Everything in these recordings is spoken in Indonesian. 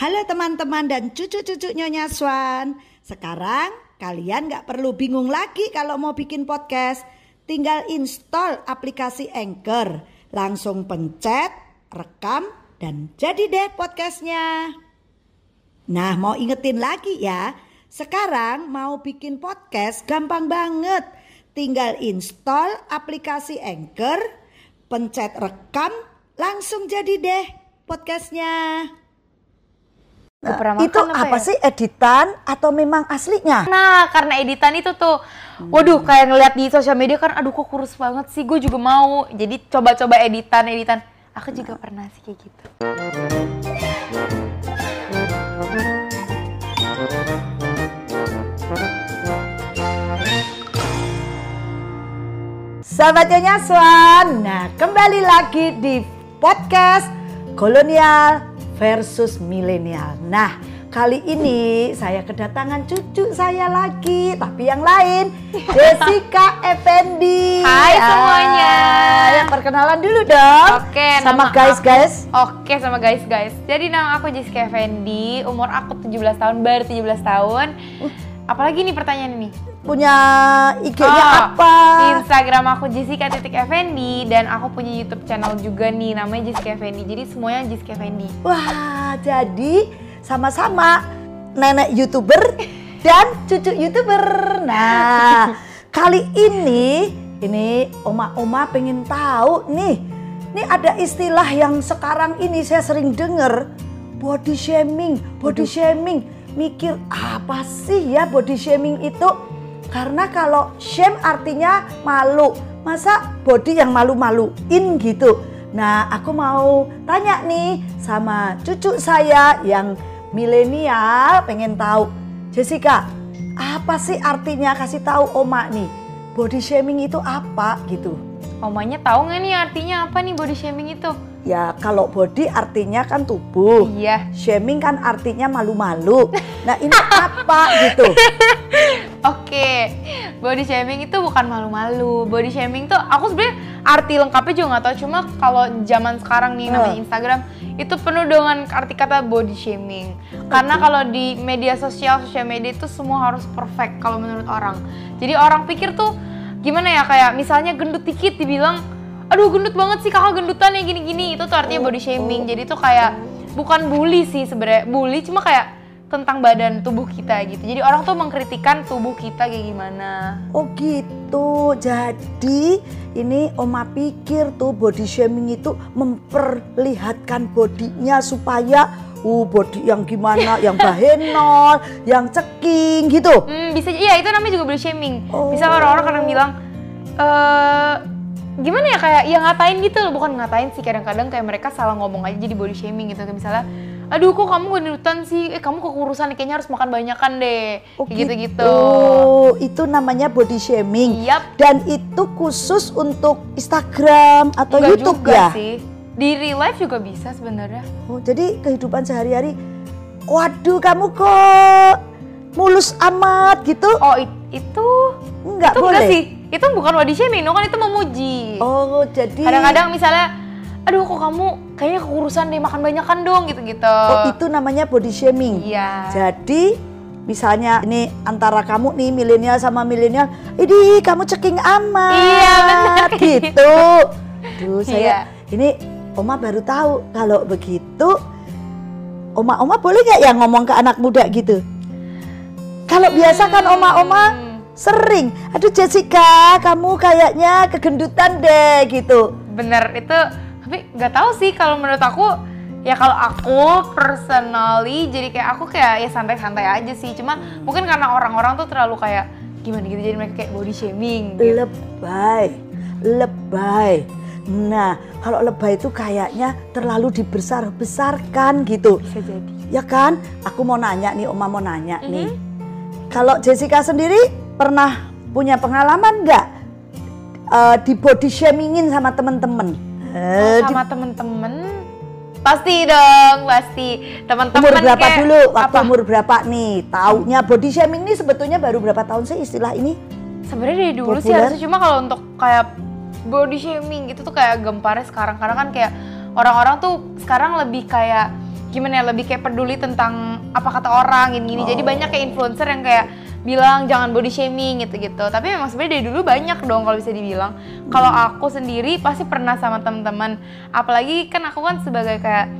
Halo teman-teman dan cucu-cucu Nyonya Swan. Sekarang kalian nggak perlu bingung lagi kalau mau bikin podcast. Tinggal install aplikasi Anchor. Langsung pencet, rekam, dan jadi deh podcastnya. Nah mau ingetin lagi ya. Sekarang mau bikin podcast gampang banget. Tinggal install aplikasi Anchor, pencet rekam, langsung jadi deh podcastnya. Nah, itu makan apa ya? sih editan atau memang aslinya? Nah, karena editan itu tuh, waduh kayak ngeliat di sosial media kan, aduh kok kurus banget sih, gue juga mau. Jadi coba-coba editan, editan. Aku juga pernah sih kayak gitu. Sahabat Nyonya Swan, nah kembali lagi di podcast kolonial versus milenial. Nah, kali ini saya kedatangan cucu saya lagi, tapi yang lain, Jessica Effendi. Hai semuanya. ya, perkenalan dulu dong. Oke, sama nama guys aku- guys. Oke sama guys guys. Jadi nama aku Jessica Effendi, umur aku 17 tahun, baru 17 tahun. Apalagi nih pertanyaan ini? Punya IG-nya Oh, apa? Instagram aku Jessica titik Effendi dan aku punya YouTube channel juga nih namanya Jessica Effendi. Jadi semuanya Jessica Effendi. Wah, jadi sama-sama nenek youtuber dan cucu youtuber. Nah, kali ini ini oma-oma pengen tahu nih. Nih ada istilah yang sekarang ini saya sering dengar body shaming, body shaming. Mikir apa sih ya body shaming itu? Karena kalau shame artinya malu. Masa body yang malu-maluin gitu? Nah, aku mau tanya nih sama cucu saya yang milenial pengen tahu. Jessica, apa sih artinya kasih tahu Oma nih? Body shaming itu apa gitu? Omanya tahu nggak nih artinya apa nih body shaming itu? Ya, kalau body artinya kan tubuh. Iya. Shaming kan artinya malu-malu. Nah, ini apa gitu? Oke, body shaming itu bukan malu-malu. Body shaming tuh aku sebenarnya arti lengkapnya juga nggak tahu. Cuma kalau zaman sekarang nih namanya. Instagram itu penuh dengan arti kata body shaming. Karena kalau di media sosial, sosial media itu semua harus perfect kalau menurut orang. Jadi orang pikir tuh gimana ya kayak misalnya gendut dikit dibilang, aduh gendut banget sih kakak gendutan ya gini-gini. Itu tuh artinya body shaming. Jadi tuh kayak bukan bully sih sebenarnya. Bully cuma kayak tentang badan tubuh kita gitu. Jadi orang tuh mengkritikan tubuh kita kayak gimana. Oh gitu. Jadi ini Oma pikir tuh body shaming itu memperlihatkan bodinya supaya uh body yang gimana, yang bahenol, yang ceking gitu. Hmm, bisa iya itu namanya juga body shaming. Oh. Bisa orang-orang kadang bilang eh gimana ya kayak ya ngatain gitu loh, bukan ngatain sih kadang-kadang kayak mereka salah ngomong aja jadi body shaming gitu. Kayak misalnya aduh kok kamu gendutan sih, eh kamu kekurusan kayaknya harus makan banyakan deh. Oh kayak gitu-gitu. gitu. Itu namanya body shaming. Yap. Dan itu khusus untuk Instagram atau Enggak YouTube juga ya? sih. Di real life juga bisa sebenarnya. Oh, jadi kehidupan sehari-hari waduh kamu kok mulus amat gitu? Oh, it- itu Enggak itu boleh. enggak sih. Itu bukan body shaming, no kan itu memuji. Oh, jadi Kadang-kadang misalnya, aduh kok kamu kayaknya kekurusan deh makan banyakan dong gitu-gitu. Oh, itu namanya body shaming. Iya. Jadi misalnya ini antara kamu nih milenial sama milenial, ini kamu ceking amat. Iya, benar. Gitu. Duh, saya Iya. ini Oma baru tahu kalau begitu Oma-oma boleh nggak ya ngomong ke anak muda gitu? Kalau biasa kan oma-oma Hmm. Sering, aduh Jessica, kamu kayaknya kegendutan deh gitu. Bener itu, tapi nggak tahu sih kalau menurut aku ya kalau aku personally jadi kayak aku kayak ya santai-santai aja sih. Cuma mungkin karena orang-orang tuh terlalu kayak gimana gitu jadi mereka kayak body shaming. Gitu. Lebay, lebay. Nah, kalau lebay itu kayaknya terlalu dibesar-besarkan gitu. Bisa jadi. Ya kan? Aku mau nanya nih, Oma mau nanya Mhm. nih. Kalau Jessica sendiri pernah punya pengalaman nggak eh, di body shamingin sama temen-temen? Oh, Eh, di sama temen-temen pasti dong pasti teman-teman umur berapa kayak- dulu? Waktu apa? umur berapa nih? Taunya body shaming ini sebetulnya baru berapa tahun sih istilah ini? Sebenarnya dari dulu sih Populer. harusnya cuma kalau untuk kayak body shaming gitu tuh kayak gemparnya sekarang karena kan kayak orang-orang tuh sekarang lebih kayak gimana ya lebih kayak peduli tentang apa kata orang gini gini jadi banyak kayak influencer yang kayak bilang jangan body shaming gitu gitu tapi memang sebenarnya dari dulu banyak dong kalau bisa dibilang. Kalau aku sendiri pasti pernah sama teman-teman. Apalagi kan aku kan sebagai kayak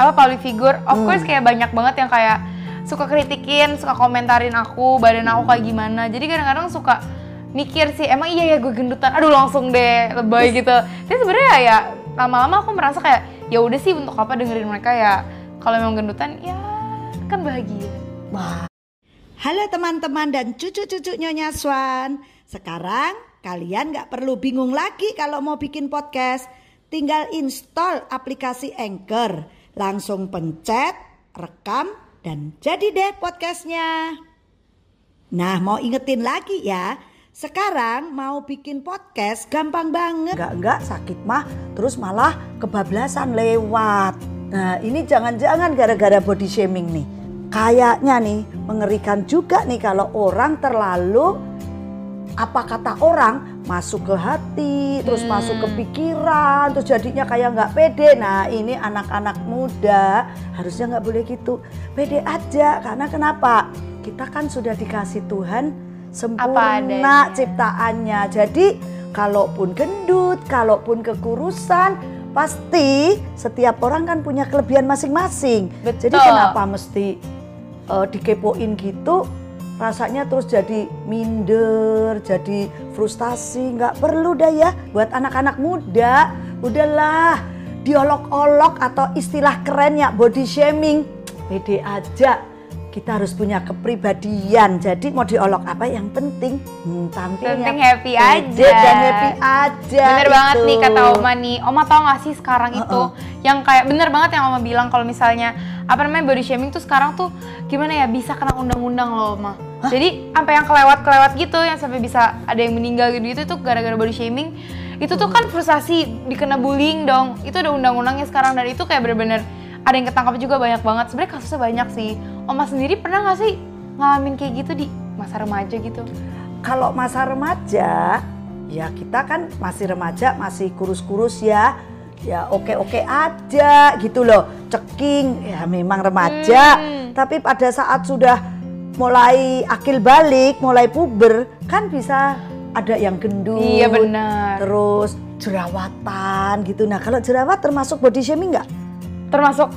apa public figure of course kayak banyak banget yang kayak suka kritikin suka komentarin aku badan aku kayak gimana. Jadi kadang-kadang suka mikir sih emang iya ya gue gendutan? Aduh langsung deh lebay gitu. Tapi sebenarnya ya lama-lama aku merasa kayak ya udah sih untuk apa dengerin mereka ya? Kalau memang gendutan ya kan bahagia. Wah. Halo teman-teman dan cucu-cucu Nyonya Swan. Sekarang kalian nggak perlu bingung lagi kalau mau bikin podcast. Tinggal install aplikasi Anchor. Langsung pencet, rekam, dan jadi deh podcastnya. Nah mau ingetin lagi ya. Sekarang mau bikin podcast gampang banget. Enggak-enggak sakit mah terus malah kebablasan lewat. Nah ini jangan-jangan gara-gara body shaming nih. Kayaknya nih mengerikan juga nih kalau orang terlalu apa kata orang masuk ke hati, terus masuk ke pikiran, terus jadinya kayak nggak pede. Nah ini anak-anak muda harusnya nggak boleh gitu, pede aja. Karena kenapa? Kita kan sudah dikasih Tuhan sempurna ciptaannya. Jadi kalaupun gendut, kalaupun kekurusan, pasti setiap orang kan punya kelebihan masing-masing. Jadi kenapa mesti eh, dikepoin gitu? Rasanya terus jadi minder, jadi frustasi, nggak perlu dah ya. Buat anak-anak muda, udahlah diolok-olok atau istilah kerennya body shaming, pede aja. Kita harus punya kepribadian. Jadi mau diolok apa yang penting hmm, tampilnya Penting happy aja. dan happy aja. bener banget gitu. nih kata Oma nih Oma tau gak sih sekarang itu yang kayak bener banget yang Oma bilang kalau misalnya apa namanya body shaming tuh sekarang tuh gimana ya bisa kena undang-undang loh Oma jadi sampai yang kelewat-kelewat gitu yang sampai bisa ada yang meninggal gitu itu tuh gara-gara body shaming itu tuh kan frustasi dikena bullying dong itu ada undang-undangnya sekarang dan itu kayak bener-bener ada yang ketangkap juga banyak banget. Sebenarnya kasusnya banyak sih. Oma sendiri pernah gak sih ngalamin kayak gitu di masa remaja gitu? Kalau masa remaja ya kita kan masih remaja masih kurus-kurus ya. Ya oke-oke aja gitu loh. Ceking ya memang remaja. Hmm. tapi pada saat sudah mulai akil balik mulai puber kan bisa ada yang gendut Iya, benar. terus jerawatan gitu. Nah kalau jerawat termasuk body shaming nggak termasuk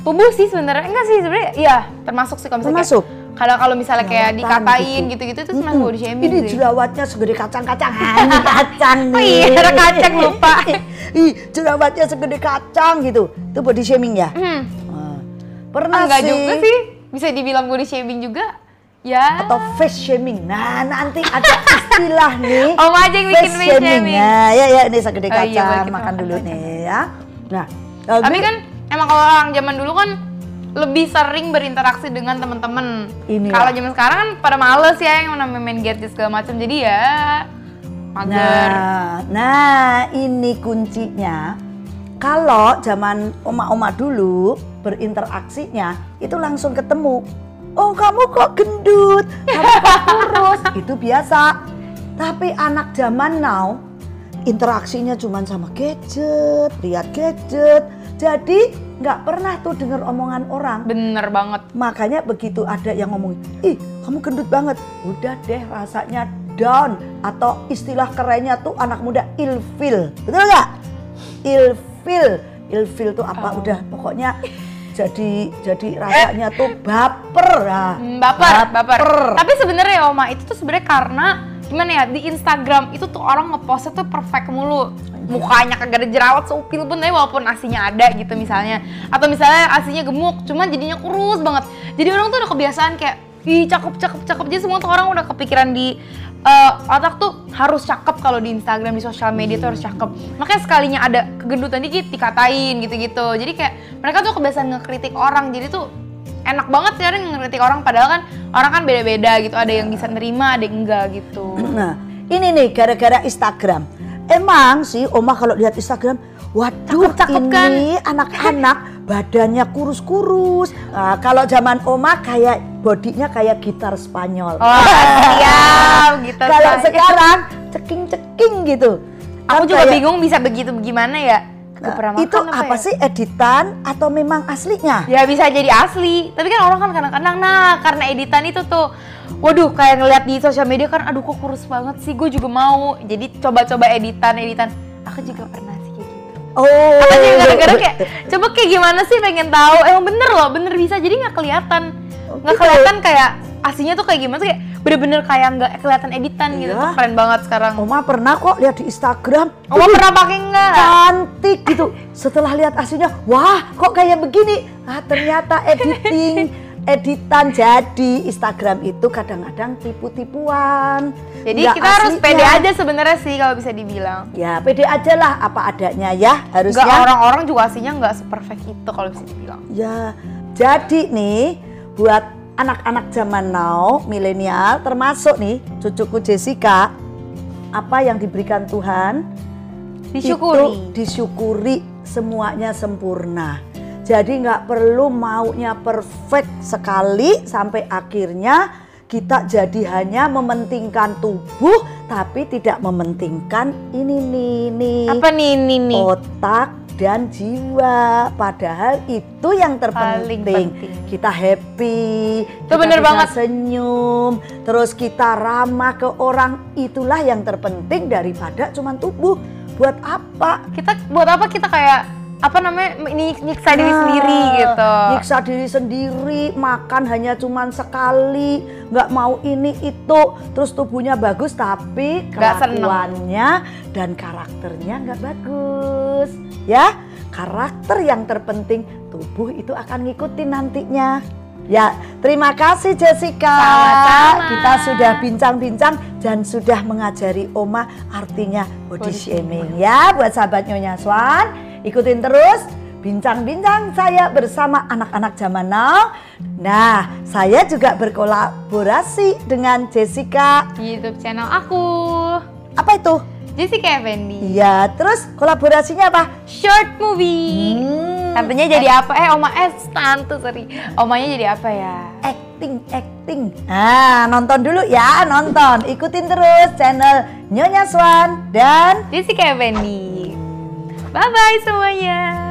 tubuh sih sebenarnya enggak sih sebenarnya iya termasuk sih kalau misalnya Termasuk? kalau kalau misalnya kayak Jerawatan dikatain gitu. gitu-gitu itu termasuk body shaming Ini jerawatnya segede kacang-kacang. Ini kacang nih. Oh iya, ada kacang, lupa. Ih, jerawatnya segede kacang gitu. Itu body shaming ya? Hmm, Ah, ah, Pernah enggak sih. juga sih bisa dibilang body shaming juga ya Atau face shaming. Nah, nanti ada istilah nih. Om aja yang bikin face shaming. Nah, ya ya ini segede Oh iya, kacang. makan makan dulu kacang. nih ya. Nah, tapi kan emang kalau orang zaman dulu kan lebih sering berinteraksi dengan teman-teman. Kalau zaman sekarang kan pada males ya yang namanya main gadget segala macam. Jadi ya mager. Nah, nah ini kuncinya. Kalau zaman oma-oma dulu berinteraksinya itu langsung ketemu. Oh kamu kok gendut, kamu kok kurus, itu biasa. Tapi anak zaman now interaksinya cuma sama gadget, lihat gadget. Jadi nggak pernah tuh dengar omongan orang. Bener banget. Makanya begitu ada yang ngomong, ih kamu gendut banget. Udah deh rasanya down. Atau istilah kerennya tuh anak muda ilfil. Betul nggak? Ilfil. Ilfil tuh apa? Oh. Udah pokoknya jadi jadi rasanya tuh baper. Nah, Hmm, baper, baper. Tapi sebenarnya ya Oma, itu tuh sebenarnya karena gimana ya di Instagram itu tuh orang ngepostnya tuh perfect mulu. Mukanya kagak ada jerawat seupil pun tapi walaupun aslinya ada gitu misalnya. Atau misalnya aslinya gemuk, cuman jadinya kurus banget. Jadi orang tuh udah kebiasaan kayak ih cakep cakep cakep jadi semua tuh orang udah kepikiran di eh, otak tuh harus cakep kalau di Instagram di sosial media tuh harus cakep makanya sekalinya ada kegendutan dikit dikatain gitu-gitu jadi kayak mereka tuh kebiasaan ngekritik orang jadi tuh enak banget sekarang ngekritik orang padahal kan orang kan beda-beda gitu ada yang bisa nerima ada yang enggak gitu Nah, ini nih gara-gara Instagram. Emang sih Oma kalau lihat Instagram, waduh Cakep-cakep kan? ini anak-anak badannya kurus-kurus. Nah, kalau zaman Oma kayak bodinya kayak gitar Spanyol. oh siap gitu kalau sekarang ceking-ceking gitu. aku Kan juga kayak- bingung bisa begitu gimana ya Makan itu apa, ya? sih editan atau memang aslinya? Ya bisa jadi asli, tapi kan orang kan kadang-kadang nah karena editan itu tuh Waduh, kayak ngeliat di sosial media kan, aduh kok kurus banget sih, gue juga mau. Jadi coba-coba editan, editan. Aku juga pernah sih kayak gitu. Oh. Makanya gara-gara kayak, coba kayak gimana sih pengen tahu. Emang bener loh, bener bisa. Jadi nggak kelihatan, nggak gitu. kelihatan kayak aslinya tuh kayak gimana sih kayak bener-bener kayak nggak kelihatan editan gitu. Iya. Tuh keren banget sekarang. Oma pernah kok lihat di Instagram. Oma pernah pakai nggak? cantik gitu. Setelah lihat aslinya, wah kok kayak begini. Ah ternyata editing, editan jadi Instagram itu kadang-kadang tipu-tipuan. Jadi Nggak kita harus pede aja sebenarnya sih kalau bisa dibilang. Ya pede aja lah apa adanya ya Nggak harusnya. orang-orang juga aslinya nggak seperfect itu kalau bisa dibilang. Ya jadi nih buat anak-anak zaman now milenial termasuk nih cucuku Jessica apa yang diberikan Tuhan Disyukuri. itu disyukuri semuanya sempurna. Jadi nggak perlu maunya perfect sekali sampai akhirnya kita jadi hanya mementingkan tubuh tapi tidak mementingkan ini nih nih Apa nih ini nih? otak dan jiwa. Padahal itu yang terpenting. penting. Kita happy, Itu kita bener banget. senyum, terus kita ramah ke orang. Itulah yang terpenting daripada cuman tubuh. Buat apa? Kita buat apa kita kayak apa namanya ini nyiksa diri Nah, sendiri gitu. Nyiksa diri sendiri, makan hanya cuman sekali, nggak mau ini itu, terus tubuhnya bagus tapi kelakuannya dan karakternya nggak bagus. Ya, karakter yang terpenting, tubuh itu akan ngikutin nantinya. Ya, terima kasih Jessica. Sama-sama. Kita sudah bincang-bincang dan sudah mengajari Oma artinya body, Body shaming ya buat sahabat Nyonya Swan. Ikutin terus bincang-bincang saya bersama anak-anak zaman now. Nah, saya juga berkolaborasi dengan Jessica. Di YouTube channel aku. Apa itu? Jessica Effendi. Iya, terus kolaborasinya apa? Short movie. Hmm, Tantenya jadi apa? Eh, oma eh tante sorry. Omanya jadi apa ya? acting, acting. Nah, nonton dulu ya, nonton. Ikutin terus channel Nyonya Swan dan Jessica Effendi. Bye bye semuanya.